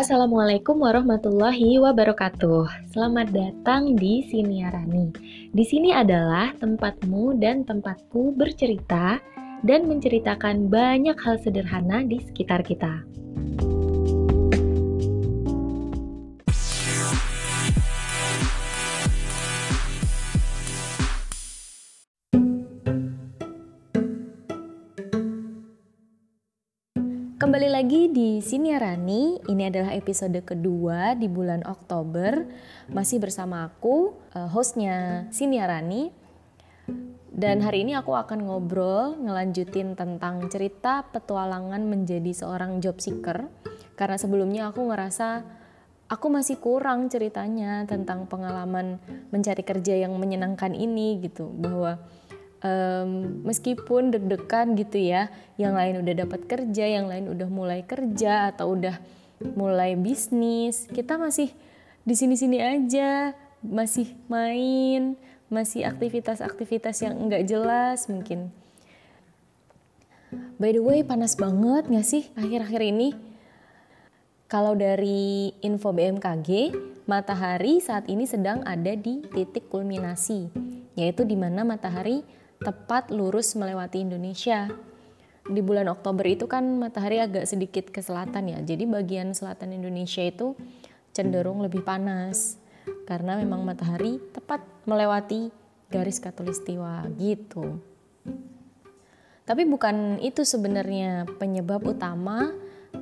Assalamualaikum warahmatullahi wabarakatuh. Selamat datang di Siniarani. Di sini adalah tempatmu dan tempatku bercerita dan menceritakan banyak hal sederhana di sekitar kita. Lagi di Siniarani, ini adalah episode kedua di bulan Oktober. Masih bersama aku, eh, hostnya Siniarani. Dan hari ini aku akan ngobrol, ngelanjutin tentang cerita petualangan menjadi seorang job seeker. Karena sebelumnya aku ngerasa aku masih kurang ceritanya tentang pengalaman mencari kerja yang menyenangkan ini gitu. Bahwa um, meskipun deg-degan gitu ya, yang lain udah dapat kerja, yang lain udah mulai kerja atau udah mulai bisnis, kita masih di sini-sini aja, masih main, masih aktivitas-aktivitas yang enggak jelas mungkin. By the way, panas banget nggak sih akhir-akhir ini? Kalau dari info BMKG, matahari saat ini sedang ada di titik kulminasi, yaitu di mana matahari tepat lurus melewati Indonesia. Di bulan Oktober itu kan matahari agak sedikit ke selatan ya, jadi bagian selatan Indonesia itu cenderung lebih panas karena memang matahari tepat melewati garis katulistiwa gitu. Tapi bukan itu sebenarnya penyebab utama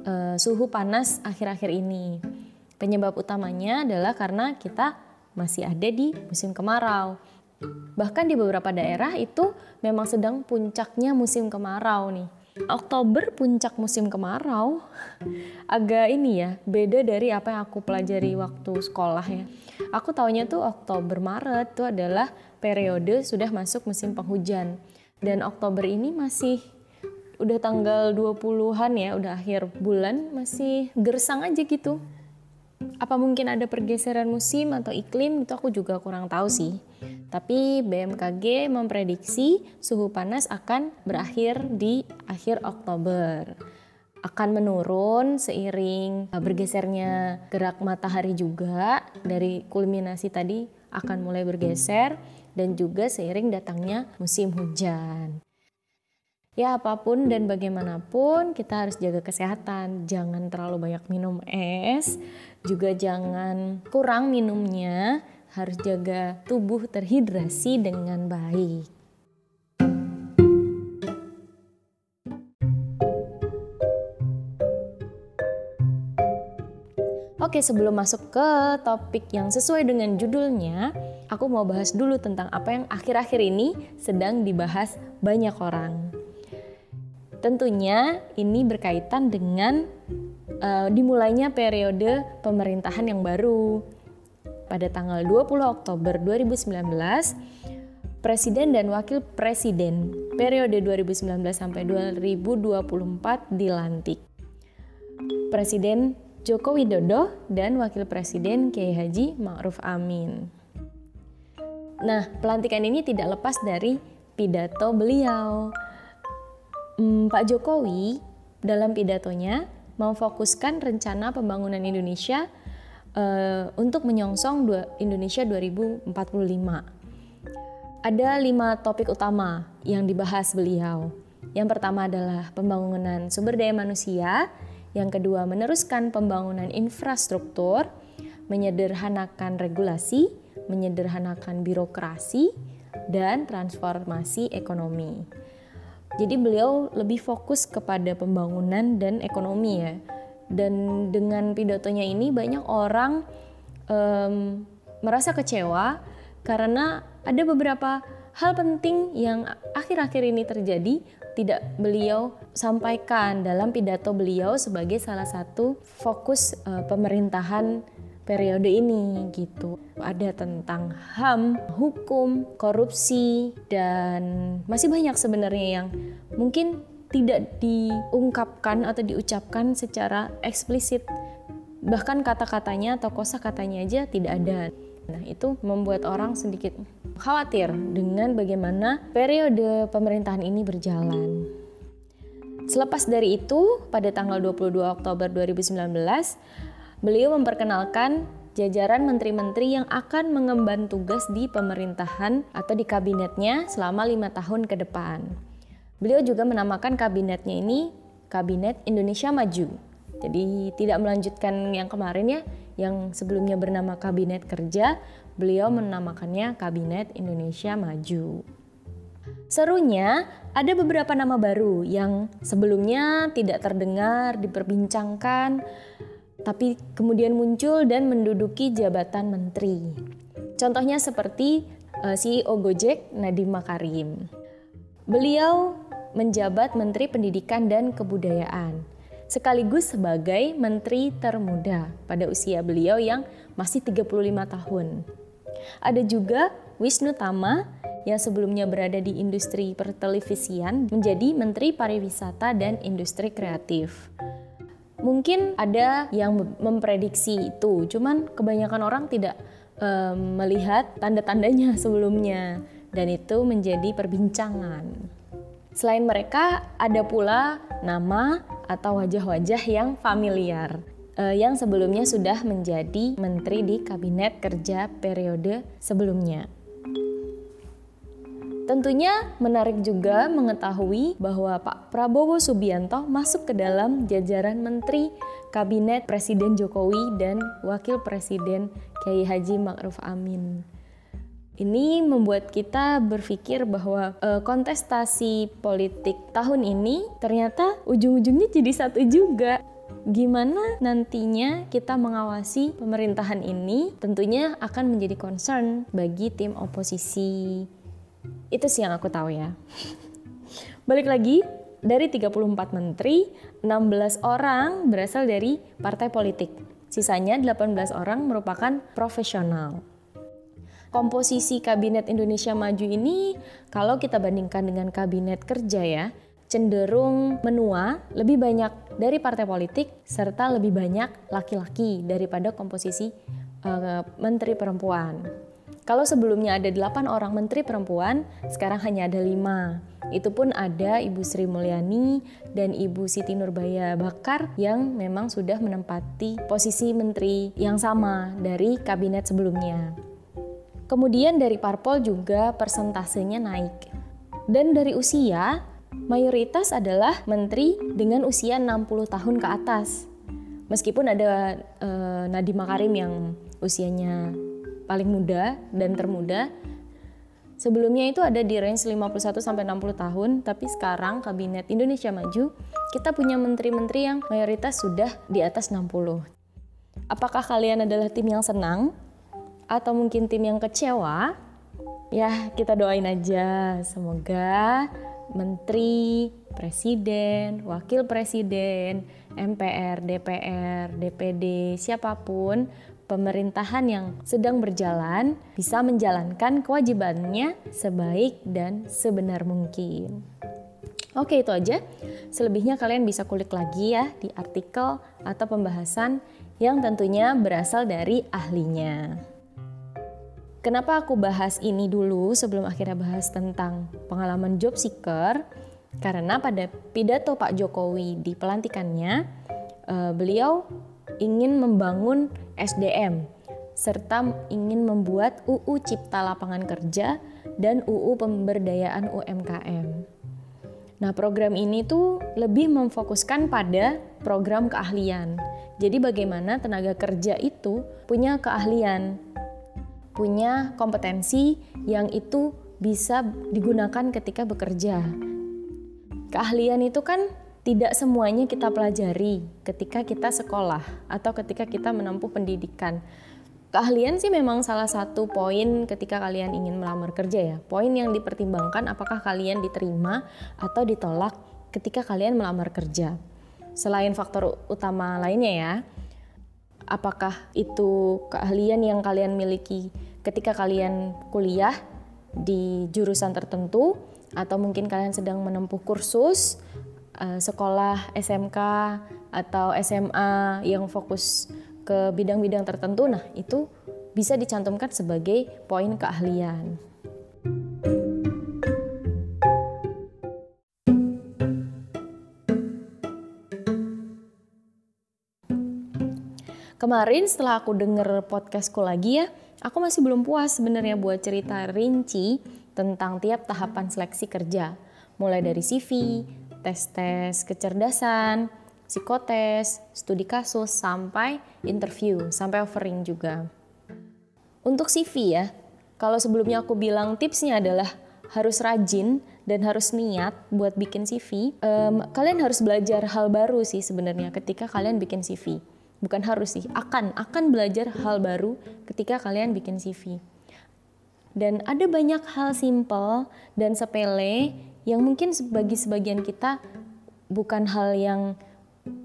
uh, suhu panas akhir-akhir ini. Penyebab utamanya adalah karena kita masih ada di musim kemarau. Bahkan di beberapa daerah itu memang sedang puncaknya musim kemarau nih. Oktober puncak musim kemarau agak ini ya beda dari apa yang aku pelajari waktu sekolah ya. Aku taunya tuh Oktober Maret itu adalah periode sudah masuk musim penghujan dan Oktober ini masih udah tanggal 20-an ya, udah akhir bulan masih gersang aja gitu. Apa mungkin ada pergeseran musim atau iklim itu aku juga kurang tahu sih. Tapi BMKG memprediksi suhu panas akan berakhir di akhir Oktober. Akan menurun seiring uh, bergesernya gerak matahari juga dari kulminasi tadi akan mulai bergeser dan juga seiring datangnya musim hujan. Ya apa pun dan bagaimanapun kita harus jaga kesehatan. Jangan terlalu banyak minum es, juga jangan kurang minumnya harus jaga tubuh terhidrasi dengan baik. Oke, sebelum masuk ke topik yang sesuai dengan judulnya, aku mau bahas dulu tentang apa yang akhir-akhir ini sedang dibahas banyak orang. Tentunya ini berkaitan dengan uh, dimulainya periode pemerintahan yang baru pada tanggal 20 Oktober 2019 Presiden dan Wakil Presiden periode 2019 sampai 2024 dilantik. Presiden Joko Widodo dan Wakil Presiden Kiai Haji Ma'ruf Amin. Nah, pelantikan ini tidak lepas dari pidato beliau. Hmm, Pak Jokowi dalam pidatonya memfokuskan rencana pembangunan Indonesia uh, untuk menyongsong Indonesia 2045. Ada lima topik utama yang dibahas beliau. Yang pertama adalah pembangunan sumber daya manusia, yang kedua meneruskan pembangunan infrastruktur, menyederhanakan regulasi, menyederhanakan birokrasi, dan transformasi ekonomi. Jadi beliau lebih fokus kepada pembangunan dan ekonomi ya. Dan dengan pidatonya ini banyak orang um, merasa kecewa karena ada beberapa hal penting yang akhir-akhir ini terjadi tidak beliau sampaikan dalam pidato beliau sebagai salah satu fokus uh, pemerintahan periode ini gitu. Ada tentang HAM, hukum, korupsi dan masih banyak sebenarnya yang mungkin tidak diungkapkan atau diucapkan secara eksplisit. Bahkan kata-katanya atau kosa katanya aja tidak ada. Nah, itu membuat orang sedikit khawatir dengan bagaimana periode pemerintahan ini berjalan. Selepas dari itu, pada tanggal 22 Oktober 2019, beliau memperkenalkan jajaran menteri-menteri yang akan mengemban tugas di pemerintahan atau di kabinetnya selama lima tahun ke depan. Beliau juga menamakan kabinetnya ini Kabinet Indonesia Maju. Jadi tidak melanjutkan yang kemarin ya, yang sebelumnya bernama Kabinet Kerja, beliau menamakannya Kabinet Indonesia Maju. Serunya, ada beberapa nama baru yang sebelumnya tidak terdengar, diperbincangkan, tapi kemudian muncul dan menduduki jabatan menteri. Contohnya seperti eh, CEO Gojek Nadiem Makarim. Beliau menjabat Menteri Pendidikan dan Kebudayaan sekaligus sebagai menteri termuda pada usia beliau yang masih 35 tahun. Ada juga Wisnu Tama yang sebelumnya berada di industri pertelevisian menjadi Menteri Pariwisata dan Industri Kreatif. Mungkin ada yang memprediksi itu, cuman kebanyakan orang tidak um, melihat tanda-tandanya sebelumnya dan itu menjadi perbincangan. Selain mereka, ada pula nama atau wajah-wajah yang familiar uh, yang sebelumnya sudah menjadi menteri di kabinet kerja periode sebelumnya. Tentunya menarik juga mengetahui bahwa Pak Prabowo Subianto masuk ke dalam jajaran Menteri Kabinet Presiden Jokowi dan Wakil Presiden Kiai Haji Ma'ruf Amin. Ini membuat kita berpikir bahwa e, kontestasi politik tahun ini ternyata ujung-ujungnya jadi satu juga. Gimana nantinya kita mengawasi pemerintahan ini tentunya akan menjadi concern bagi tim oposisi itu sih yang aku tahu ya. Balik lagi, dari 34 menteri, 16 orang berasal dari partai politik. Sisanya 18 orang merupakan profesional. Komposisi Kabinet Indonesia Maju ini kalau kita bandingkan dengan kabinet kerja ya, cenderung menua lebih banyak dari partai politik serta lebih banyak laki-laki daripada komposisi uh, menteri perempuan. Kalau sebelumnya ada 8 orang menteri perempuan, sekarang hanya ada 5. Itu pun ada Ibu Sri Mulyani dan Ibu Siti Nurbaya Bakar yang memang sudah menempati posisi menteri yang sama dari kabinet sebelumnya. Kemudian dari parpol juga persentasenya naik. Dan dari usia, mayoritas adalah menteri dengan usia 60 tahun ke atas. Meskipun ada uh, Nadiem Makarim yang usianya paling muda dan termuda. Sebelumnya itu ada di range 51 sampai 60 tahun, tapi sekarang kabinet Indonesia Maju kita punya menteri-menteri yang mayoritas sudah di atas 60. Apakah kalian adalah tim yang senang atau mungkin tim yang kecewa? Ya, kita doain aja semoga menteri, presiden, wakil presiden, MPR, DPR, DPD, siapa pun pemerintahan yang sedang berjalan bisa menjalankan kewajibannya sebaik dan sebenar mungkin. Oke, itu aja. Selebihnya kalian bisa kulik lagi ya di artikel atau pembahasan yang tentunya berasal dari ahlinya. Kenapa aku bahas ini dulu sebelum akhirnya bahas tentang pengalaman job seeker? Karena pada pidato Pak Jokowi di pelantikannya, uh, beliau ingin membangun SDM serta ingin membuat UU Cipta Lapangan Kerja dan UU Pemberdayaan UMKM. Nah, program ini tuh lebih memfokuskan pada program keahlian. Jadi bagaimana tenaga kerja itu punya keahlian, punya kompetensi yang itu bisa digunakan ketika bekerja. Keahlian itu kan tidak semuanya kita pelajari ketika kita sekolah atau ketika kita menempuh pendidikan. Keahlian sih memang salah satu poin ketika kalian ingin melamar kerja ya. Poin yang dipertimbangkan apakah kalian diterima atau ditolak ketika kalian melamar kerja. Selain faktor utama lainnya ya, apakah itu keahlian yang kalian miliki ketika kalian kuliah di jurusan tertentu atau mungkin kalian sedang menempuh kursus uh, sekolah SMK atau SMA yang fokus ke bidang-bidang tertentu, nah itu bisa dicantumkan sebagai poin keahlian. Kemarin setelah aku denger podcastku lagi ya, aku masih belum puas sebenarnya buat cerita rinci tentang tiap tahapan seleksi kerja. Mulai dari CV, tes-tes kecerdasan, psikotes, studi kasus, sampai interview, sampai offering juga. Untuk CV ya, kalau sebelumnya aku bilang tipsnya adalah harus rajin dan harus niat buat bikin CV, um, kalian harus belajar hal baru sih sebenarnya ketika kalian bikin CV bukan harus sih akan akan belajar hal baru ketika kalian bikin CV dan ada banyak hal simple dan sepele yang mungkin bagi sebagian kita bukan hal yang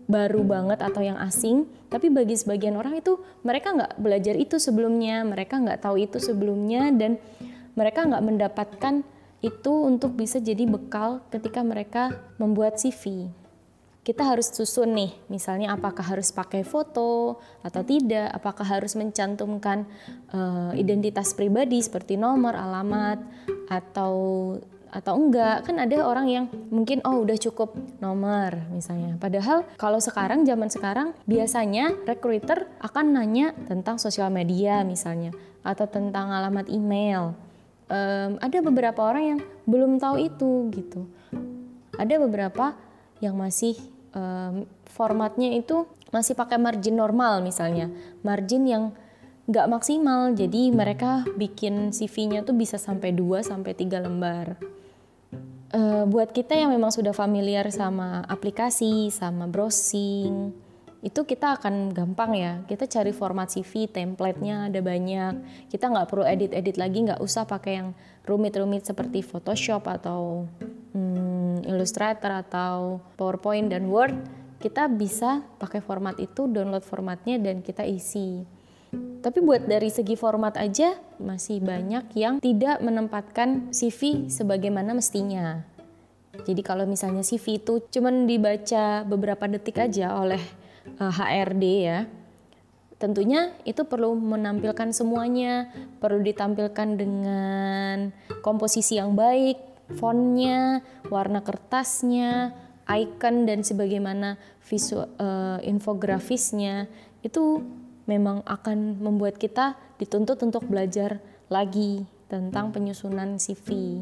baru banget atau yang asing tapi bagi sebagian orang itu mereka nggak belajar itu sebelumnya mereka nggak tahu itu sebelumnya dan mereka nggak mendapatkan itu untuk bisa jadi bekal ketika mereka membuat CV kita harus susun nih, misalnya apakah harus pakai foto atau tidak, apakah harus mencantumkan uh, identitas pribadi seperti nomor, alamat, atau atau enggak? Kan ada orang yang mungkin oh udah cukup nomor misalnya. Padahal kalau sekarang zaman sekarang biasanya recruiter akan nanya tentang sosial media misalnya. Atau tentang alamat email. Um, ada beberapa orang yang belum tahu itu gitu. Ada beberapa yang masih um, formatnya itu masih pakai margin normal misalnya. Margin yang nggak maksimal. Jadi mereka bikin CV-nya tuh bisa sampai 2 sampai 3 lembar uh, buat kita yang memang sudah familiar sama aplikasi sama browsing itu kita akan gampang ya. Kita cari format CV template-nya ada banyak. Kita nggak perlu edit-edit lagi nggak usah pakai yang rumit-rumit seperti Photoshop atau hmm, Illustrator atau PowerPoint dan Word. Kita bisa pakai format itu download formatnya dan kita isi. Tapi buat dari segi format aja masih banyak yang tidak menempatkan CV sebagaimana mestinya jadi kalau misalnya CV itu cuman dibaca beberapa detik aja oleh uh, eh, HRD ya. Tentunya itu perlu menampilkan semuanya, perlu ditampilkan dengan komposisi yang baik, fontnya, warna kertasnya, icon dan sebagaimana visual uh, infografisnya itu memang akan membuat kita dituntut untuk belajar lagi tentang penyusunan CV.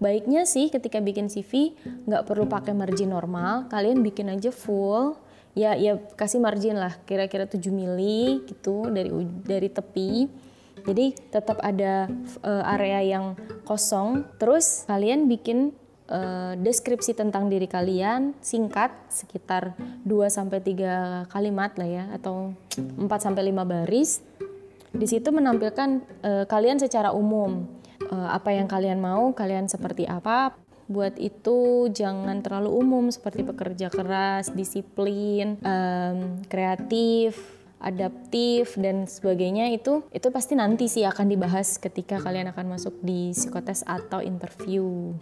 Baiknya sih ketika bikin CV nggak perlu pakai margin normal, kalian bikin aja full. Ya ya kasih margin lah kira-kira 7 mili gitu dari dari tepi. Jadi tetap ada uh, area yang kosong. Terus kalian bikin uh, deskripsi tentang diri kalian singkat sekitar 2 sampai 3 kalimat lah ya atau 4 sampai 5 baris. Di situ menampilkan uh, kalian secara umum uh, apa yang kalian mau kalian seperti apa buat itu jangan terlalu umum seperti pekerja keras, disiplin, um, kreatif, adaptif dan sebagainya itu itu pasti nanti sih akan dibahas ketika kalian akan masuk di psikotes atau interview.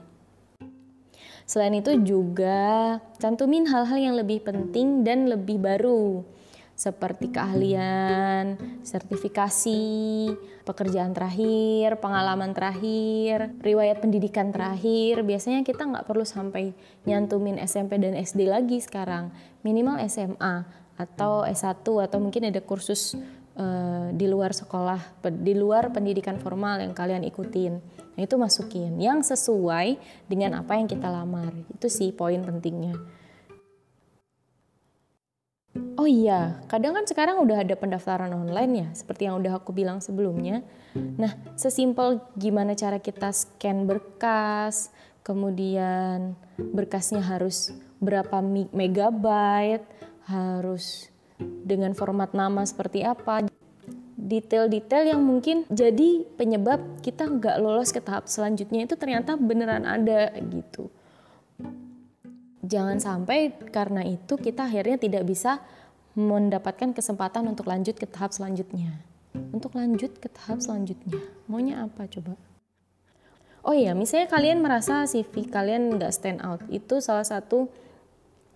Selain itu juga cantumin hal-hal yang lebih penting dan lebih baru seperti keahlian, sertifikasi, pekerjaan terakhir, pengalaman terakhir, riwayat pendidikan terakhir. Biasanya kita nggak perlu sampai nyantumin SMP dan SD lagi sekarang, minimal SMA atau S1 atau mungkin ada kursus uh, di luar sekolah, di luar pendidikan formal yang kalian ikutin. Nah itu masukin yang sesuai dengan apa yang kita lamar. Itu sih poin pentingnya. Oh iya, kadang kan sekarang udah ada pendaftaran online ya, seperti yang udah aku bilang sebelumnya. Nah, sesimpel gimana cara kita scan berkas, kemudian berkasnya harus berapa megabyte, harus dengan format nama seperti apa, detail-detail yang mungkin jadi penyebab kita nggak lolos ke tahap selanjutnya itu ternyata beneran ada gitu. Jangan sampai karena itu kita akhirnya tidak bisa mendapatkan kesempatan untuk lanjut ke tahap selanjutnya. Untuk lanjut ke tahap selanjutnya, maunya apa coba? Oh iya, misalnya kalian merasa CV kalian nggak stand out, itu salah satu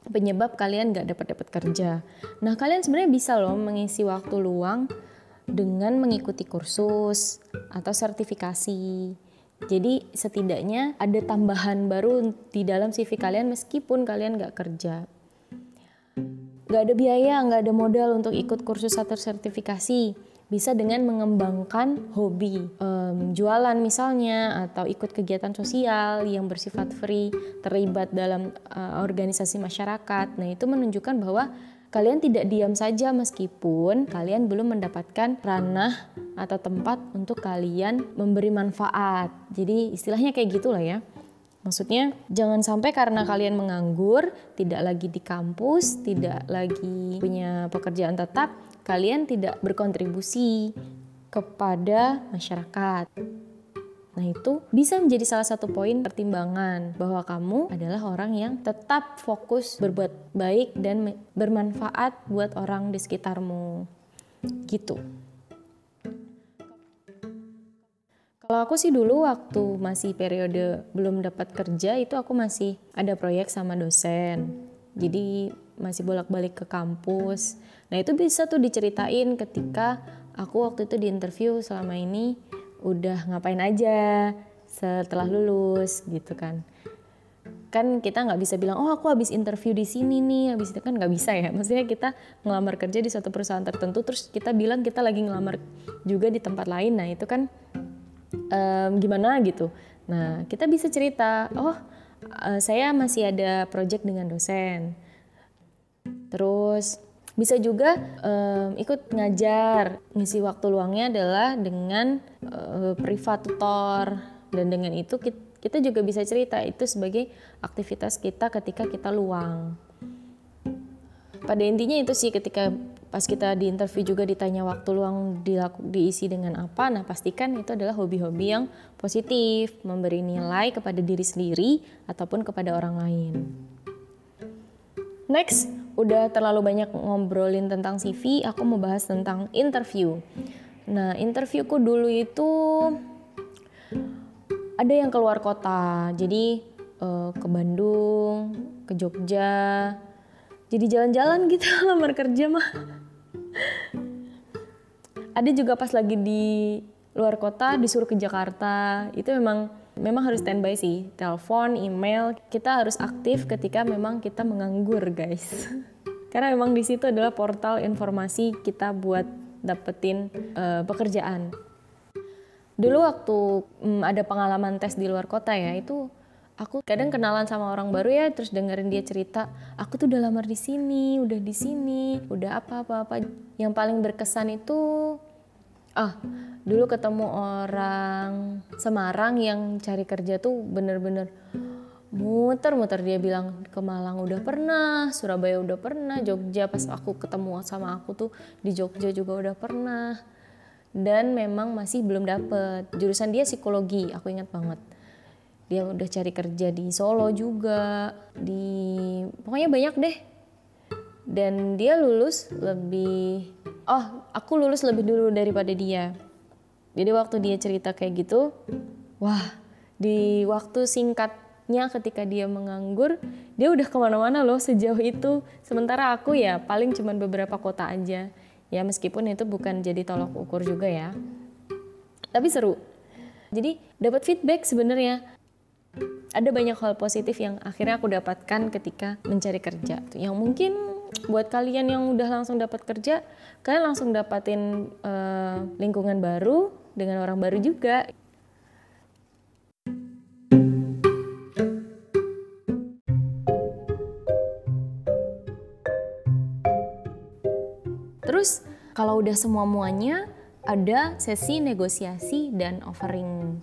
penyebab kalian nggak dapat dapat kerja. Nah, kalian sebenarnya bisa loh mengisi waktu luang dengan mengikuti kursus atau sertifikasi. Jadi setidaknya ada tambahan baru di dalam CV kalian meskipun kalian nggak kerja. nggak ada biaya, nggak ada modal untuk ikut kursus atau sertifikasi. Bisa dengan mengembangkan hobi, um, jualan misalnya, atau ikut kegiatan sosial yang bersifat free, terlibat dalam uh, organisasi masyarakat. Nah itu menunjukkan bahwa kalian tidak diam saja meskipun kalian belum mendapatkan ranah atau tempat untuk kalian memberi manfaat. Jadi istilahnya kayak gitulah ya. Maksudnya jangan sampai karena kalian menganggur, tidak lagi di kampus, tidak lagi punya pekerjaan tetap, kalian tidak berkontribusi kepada masyarakat. Nah, itu bisa menjadi salah satu poin pertimbangan bahwa kamu adalah orang yang tetap fokus berbuat baik dan bermanfaat buat orang di sekitarmu. Gitu. Kalau aku sih dulu waktu masih periode belum dapat kerja itu aku masih ada proyek sama dosen. Jadi masih bolak-balik ke kampus. Nah itu bisa tuh diceritain ketika aku waktu itu di interview selama ini udah ngapain aja setelah lulus gitu kan kan kita nggak bisa bilang oh aku habis interview di sini nih habis itu kan nggak bisa ya maksudnya kita ngelamar kerja di suatu perusahaan tertentu terus kita bilang kita lagi ngelamar juga di tempat lain nah itu kan um, gimana gitu. Nah, kita bisa cerita, oh uh, saya masih ada project dengan dosen. Terus bisa juga um, ikut ngajar. Ngisi waktu luangnya adalah dengan uh, privat tutor dan dengan itu kita, juga bisa cerita itu sebagai aktivitas kita ketika kita luang. Pada intinya itu sih ketika pas kita di interview juga ditanya waktu luang dilaku, diisi dengan apa nah pastikan itu adalah hobi-hobi yang positif memberi nilai kepada diri sendiri ataupun kepada orang lain next udah terlalu banyak ngobrolin tentang CV aku mau bahas tentang interview. Nah interviewku dulu itu ada yang keluar kota jadi uh, ke Bandung ke Jogja jadi jalan-jalan gitu lamar kerja mah. Ada juga pas lagi di luar kota disuruh ke Jakarta itu memang memang harus standby sih. Telepon email kita harus aktif ketika memang kita menganggur guys. Karena memang di situ adalah portal informasi kita buat dapetin uh, pekerjaan. Dulu waktu um, ada pengalaman tes di luar kota ya itu aku kadang kenalan sama orang baru ya terus dengerin dia cerita aku tuh udah lamar di sini udah di sini udah apa apa apa. Yang paling berkesan itu ah dulu ketemu orang Semarang yang cari kerja tuh bener-bener muter-muter. Dia bilang ke Malang udah pernah, Surabaya udah pernah, Jogja. Pas aku ketemu sama aku tuh di Jogja juga udah pernah. Dan memang masih belum dapet. Jurusan dia psikologi aku ingat banget. Dia udah cari kerja di Solo juga di pokoknya banyak deh. Dan dia lulus lebih oh aku lulus lebih dulu daripada dia. Jadi waktu dia cerita kayak gitu wah di waktu singkatnya ketika dia menganggur dia udah ke mana-mana loh sejauh itu. Sementara aku ya paling cuman beberapa kota aja. Ya meskipun itu bukan jadi tolok ukur juga ya. Tapi seru. Jadi dapat feedback sebenarnya. Ada banyak hal positif yang akhirnya aku dapatkan ketika mencari kerja. Yang mungkin buat kalian yang udah langsung dapat kerja kalian langsung dapatin uh, lingkungan baru dengan orang baru juga. Terus kalau udah semua muanya ada sesi negosiasi dan offering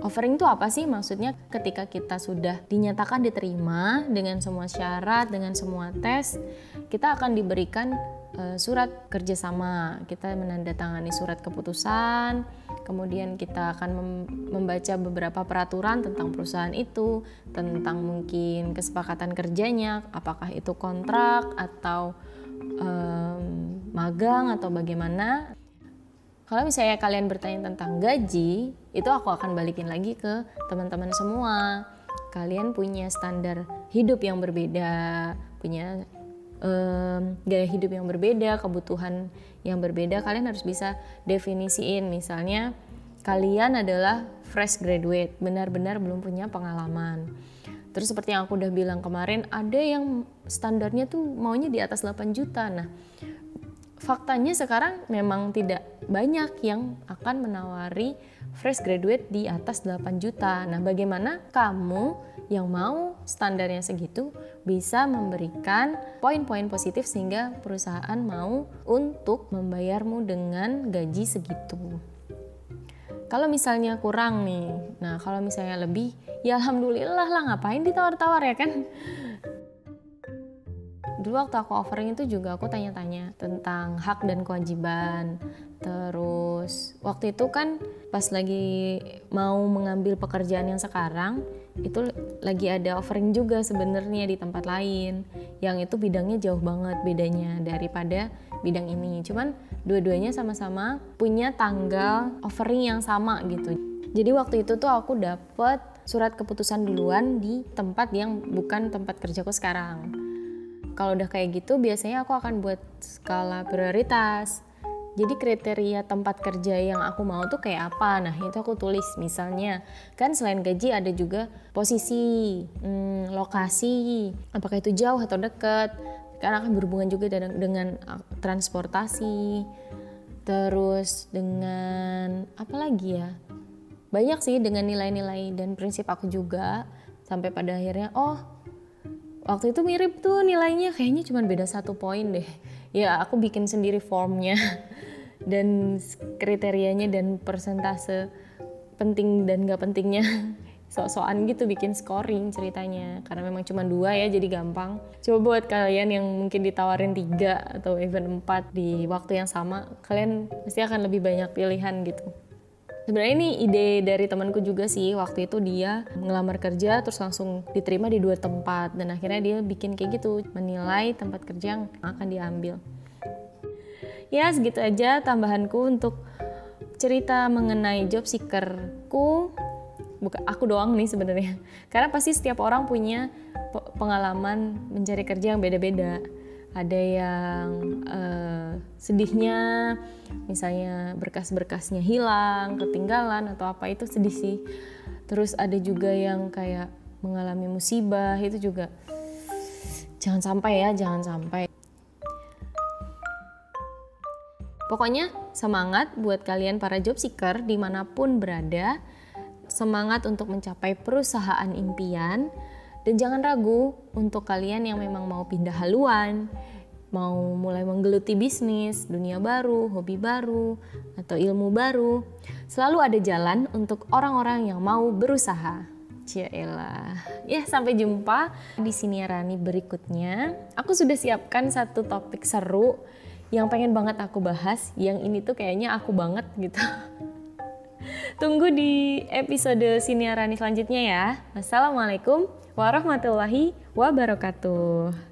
Offering itu apa sih? Maksudnya ketika kita sudah dinyatakan diterima dengan semua syarat, dengan semua tes, kita akan diberikan uh, surat kerjasama. Kita menandatangani surat keputusan, kemudian kita akan mem membaca beberapa peraturan tentang perusahaan itu, tentang mungkin kesepakatan kerjanya, apakah itu kontrak atau um, magang atau bagaimana. Kalau misalnya kalian bertanya tentang gaji, itu aku akan balikin lagi ke teman-teman semua. Kalian punya standar hidup yang berbeda, punya um, gaya hidup yang berbeda, kebutuhan yang berbeda. Kalian harus bisa definisiin. Misalnya, kalian adalah fresh graduate, benar-benar belum punya pengalaman. Terus seperti yang aku udah bilang kemarin, ada yang standarnya tuh maunya di atas 8 juta. Nah, faktanya sekarang memang tidak banyak yang akan menawari fresh graduate di atas 8 juta. Nah, bagaimana kamu yang mau standarnya segitu bisa memberikan poin-poin positif sehingga perusahaan mau untuk membayarmu dengan gaji segitu. Kalau misalnya kurang nih, nah kalau misalnya lebih, ya alhamdulillah lah ngapain ditawar-tawar ya kan? Dulu waktu aku offering itu juga aku tanya-tanya tentang hak dan kewajiban. Terus waktu itu kan pas lagi mau mengambil pekerjaan yang sekarang itu lagi ada offering juga sebenarnya di tempat lain. Yang itu bidangnya jauh banget bedanya daripada bidang ini. Cuman dua-duanya sama-sama punya tanggal offering yang sama gitu. Jadi waktu itu tuh aku dapet surat keputusan duluan di tempat yang bukan tempat kerjaku sekarang kalau udah kayak gitu biasanya aku akan buat skala prioritas. Jadi kriteria tempat kerja yang aku mau tuh kayak apa? Nah itu aku tulis misalnya. Kan selain gaji ada juga posisi hmm, lokasi. Apakah itu jauh atau dekat karena akan berhubungan juga dengan, dengan uh, transportasi. Terus dengan apa lagi ya? Banyak sih dengan nilai-nilai dan prinsip aku juga. Sampai pada akhirnya oh waktu itu mirip tuh nilainya kayaknya cuma beda satu poin deh. Ya aku bikin sendiri formnya dan kriterianya dan persentase penting dan gak pentingnya. Sok-sokan gitu bikin scoring ceritanya karena memang cuma dua ya jadi gampang. Coba buat kalian yang mungkin ditawarin tiga atau even empat di waktu yang sama kalian pasti akan lebih banyak pilihan gitu sebenarnya ini ide dari temanku juga sih. Waktu itu dia ngelamar kerja terus langsung diterima di dua tempat. Dan akhirnya dia bikin kayak gitu menilai tempat kerja yang akan diambil. Ya segitu aja tambahanku untuk cerita mengenai job seekerku. Bukan aku doang nih sebenarnya. Karena pasti setiap orang punya pengalaman mencari kerja yang beda-beda ada yang uh, sedihnya misalnya berkas-berkasnya hilang ketinggalan atau apa itu sedih sih. Terus ada juga yang kayak mengalami musibah itu juga. Jangan sampai ya jangan sampai. Pokoknya semangat buat kalian para job seeker di mana pun berada. Semangat untuk mencapai perusahaan impian dan jangan ragu untuk kalian yang memang mau pindah haluan, mau mulai menggeluti bisnis, dunia baru, hobi baru, atau ilmu baru. Selalu ada jalan untuk orang-orang yang mau berusaha. Cialah. Ya, sampai jumpa di sini Rani berikutnya. Aku sudah siapkan satu topik seru yang pengen banget aku bahas. Yang ini tuh kayaknya aku banget gitu. Tunggu di episode Siniarani selanjutnya ya. Wassalamualaikum warahmatullahi wabarakatuh.